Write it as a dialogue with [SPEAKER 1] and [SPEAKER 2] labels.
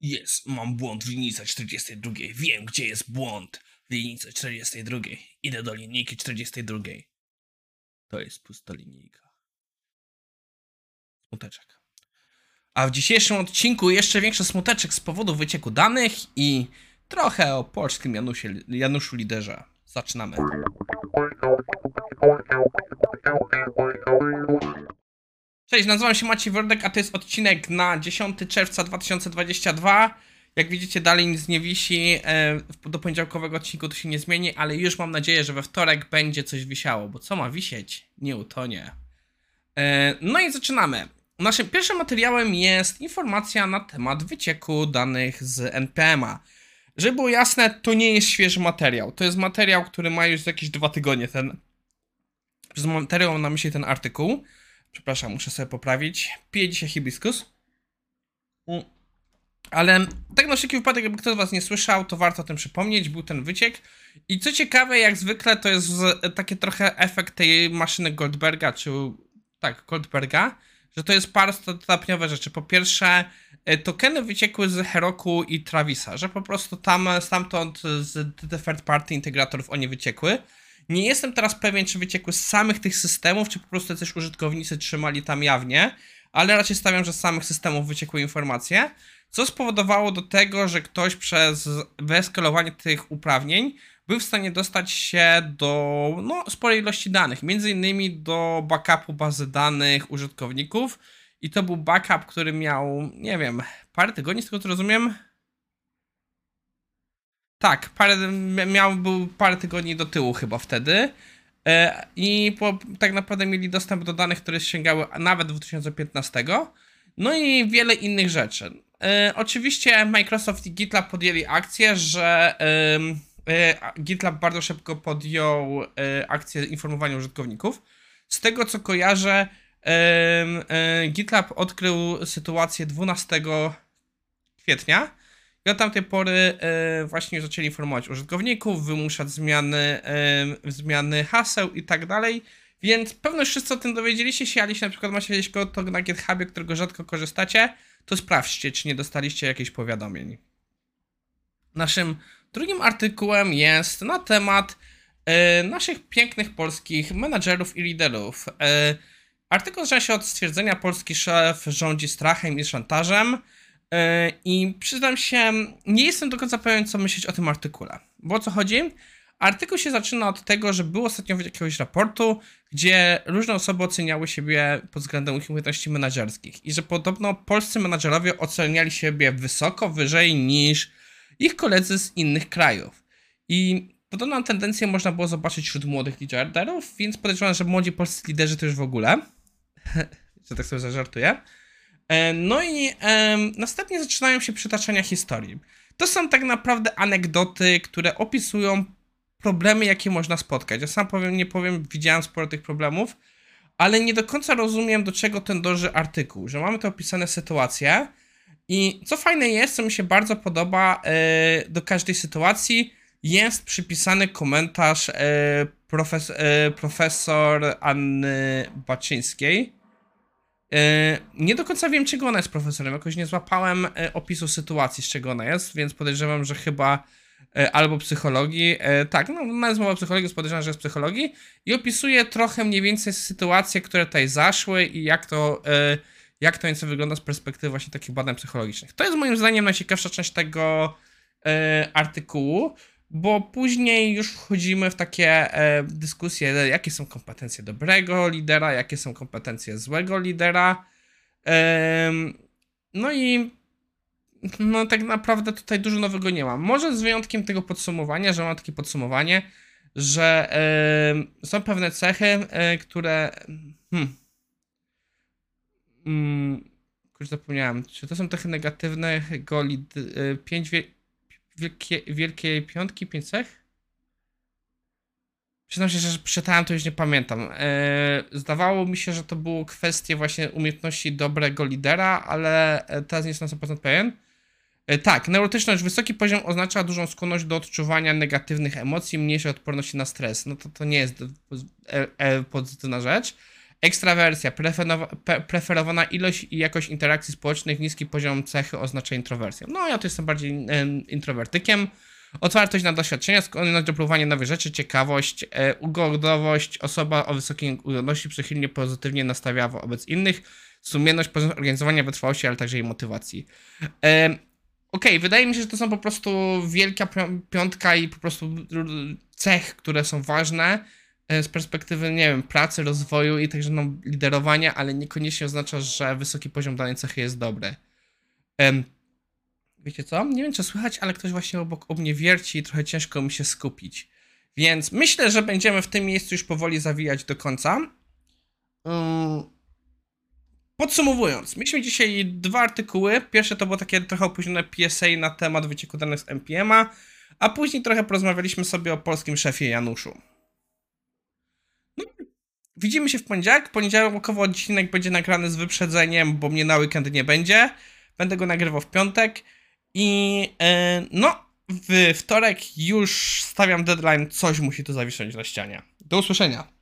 [SPEAKER 1] Jest, mam błąd w linijce 42. Wiem, gdzie jest błąd w linijce 42. Idę do linijki 42. To jest pusta linijka. Smuteczek. A w dzisiejszym odcinku jeszcze większy smuteczek z powodu wycieku danych i trochę o polskim Janusie, Januszu Liderze. Zaczynamy. Cześć, nazywam się Maciej Wordek, a to jest odcinek na 10 czerwca 2022. Jak widzicie, dalej nic nie wisi. e, Do poniedziałkowego odcinku to się nie zmieni, ale już mam nadzieję, że we wtorek będzie coś wisiało, bo co ma wisieć? Nie utonie. E, No i zaczynamy. Naszym pierwszym materiałem jest informacja na temat wycieku danych z NPM-a. Żeby było jasne, to nie jest świeży materiał. To jest materiał, który ma już jakieś dwa tygodnie. Ten przez materiał mam na myśli ten artykuł. Przepraszam, muszę sobie poprawić. Piję dzisiaj hibiskus. Ale tak na wszelki wypadek, jakby ktoś z Was nie słyszał, to warto o tym przypomnieć. Był ten wyciek. I co ciekawe, jak zwykle, to jest taki trochę efekt tej maszyny Goldberga, czy tak, Goldberga, że to jest parostopniowe rzeczy. Po pierwsze, e, tokeny wyciekły z Heroku i Travisa, że po prostu tam stamtąd z third party integratorów one wyciekły. Nie jestem teraz pewien, czy wyciekły z samych tych systemów, czy po prostu też użytkownicy trzymali tam jawnie, ale raczej stawiam, że z samych systemów wyciekły informacje, co spowodowało do tego, że ktoś przez wyeskalowanie tych uprawnień był w stanie dostać się do no, sporej ilości danych, między innymi do backupu bazy danych użytkowników. I to był backup, który miał, nie wiem, parę tygodni, z tego co rozumiem, tak, parę, miał, był parę tygodni do tyłu chyba wtedy. E, I po, tak naprawdę mieli dostęp do danych, które sięgały nawet 2015. No i wiele innych rzeczy. E, oczywiście Microsoft i GitLab podjęli akcję, że e, GitLab bardzo szybko podjął akcję informowania użytkowników. Z tego co kojarzę, GitLab odkrył sytuację 12 kwietnia. I tamtej pory e, właśnie zaczęli informować użytkowników, wymuszać zmiany, e, zmiany haseł i tak dalej. Więc pewno wszyscy o tym dowiedzieliście się, ale jeśli na przykład macie jakieś konto na GitHubie, którego rzadko korzystacie, to sprawdźcie, czy nie dostaliście jakichś powiadomień. Naszym drugim artykułem jest na temat e, naszych pięknych polskich menadżerów i liderów. E, artykuł zaczyna się od stwierdzenia, polski szef rządzi strachem i szantażem. Yy, I przyznam się, nie jestem do końca pewien, co myśleć o tym artykule. Bo o co chodzi? Artykuł się zaczyna od tego, że było ostatnio jakiegoś raportu, gdzie różne osoby oceniały siebie pod względem umiejętności menedżerskich. I że podobno polscy menedżerowie oceniali siebie wysoko, wyżej niż ich koledzy z innych krajów. I podobną tendencję można było zobaczyć wśród młodych liderów, więc podejrzewam, że młodzi polscy liderzy to już w ogóle. że tak sobie zażartuję. E, No i następnie zaczynają się przytaczania historii. To są tak naprawdę anegdoty, które opisują problemy, jakie można spotkać. Ja sam powiem, nie powiem, widziałem sporo tych problemów, ale nie do końca rozumiem, do czego ten dąży artykuł, że mamy te opisane sytuacje i co fajne jest, co mi się bardzo podoba, e, do każdej sytuacji jest przypisany komentarz e, profes, profesor Anny Baczyńskiej, Nie do końca wiem, czego ona jest profesorem. Jakoś nie złapałem e, opisu sytuacji, z czego ona jest, więc podejrzewam, że chyba e, albo psychologii. e, Tak, no, ona jest mowa o psychologii, więc podejrzewam, że jest psychologii. I opisuje trochę mniej więcej sytuacje, które tutaj zaszły i jak to, e, jak to nieco wygląda z perspektywy właśnie takich badań psychologicznych. To jest moim zdaniem najciekawsza część tego e, artykułu, bo później już wchodzimy w takie e, dyskusje, jakie są kompetencje dobrego lidera, jakie są kompetencje złego lidera. No i no tak naprawdę tutaj dużo nowego nie ma. Może z wyjątkiem tego podsumowania, że mam takie podsumowanie, że są pewne cechy, e, które. Hmm, mm, już zapomniałem. Czy to są cechy negatywne? Go lid, e, pięć wielkie, wielkiej piątki, pięć cech? Przyznam się, że przeczytałem to już nie pamiętam. E, zdawało mi się, że to było kwestie właśnie umiejętności dobrego lidera, ale e, teraz nie jestem na 100% pewien. E, tak, neurotyczność, wysoki poziom oznacza dużą skłonność do odczuwania negatywnych emocji, mniejszej odporności na stres. No to to nie jest pozytywna rzecz. Ekstrawersja, preferowana ilość i jakość interakcji społecznych, niski poziom cechy oznacza introwersję. No ja tu jestem bardziej em, introwertykiem. Otwartość na doświadczenia, skłonność do próbowania nowych rzeczy, ciekawość, e, ugodowość, osoba o wysokiej ugodności przychylnie pozytywnie nastawiała wobec innych, sumienność, poziom organizowania, wytrwałości, ale także i motywacji. Okej, wydaje mi się, że to są po prostu wielka pi- piątka i po prostu cech, które są ważne z perspektywy, nie wiem, pracy, rozwoju i także no, liderowania, ale niekoniecznie oznacza, że wysoki poziom danej cechy jest dobry. Em, wiecie co? Nie wiem, czy słychać, ale ktoś właśnie obok u mnie wierci i trochę ciężko mi się skupić. Więc myślę, że będziemy w tym miejscu już powoli zawijać do końca. Ym, Podsumowując, mieliśmy dzisiaj dwa artykuły. Pierwsze to było takie trochę opóźnione PSA na temat wycieku danych z NPM-a, a później trochę porozmawialiśmy sobie o polskim szefie Januszu. Widzimy się w poniedziałek. Poniedziałkowo odcinek będzie nagrany z wyprzedzeniem, bo mnie na weekend nie będzie. Będę go nagrywał w piątek. I e, no, w wtorek już stawiam deadline, coś musi tu zawisnąć na ścianie. Do usłyszenia.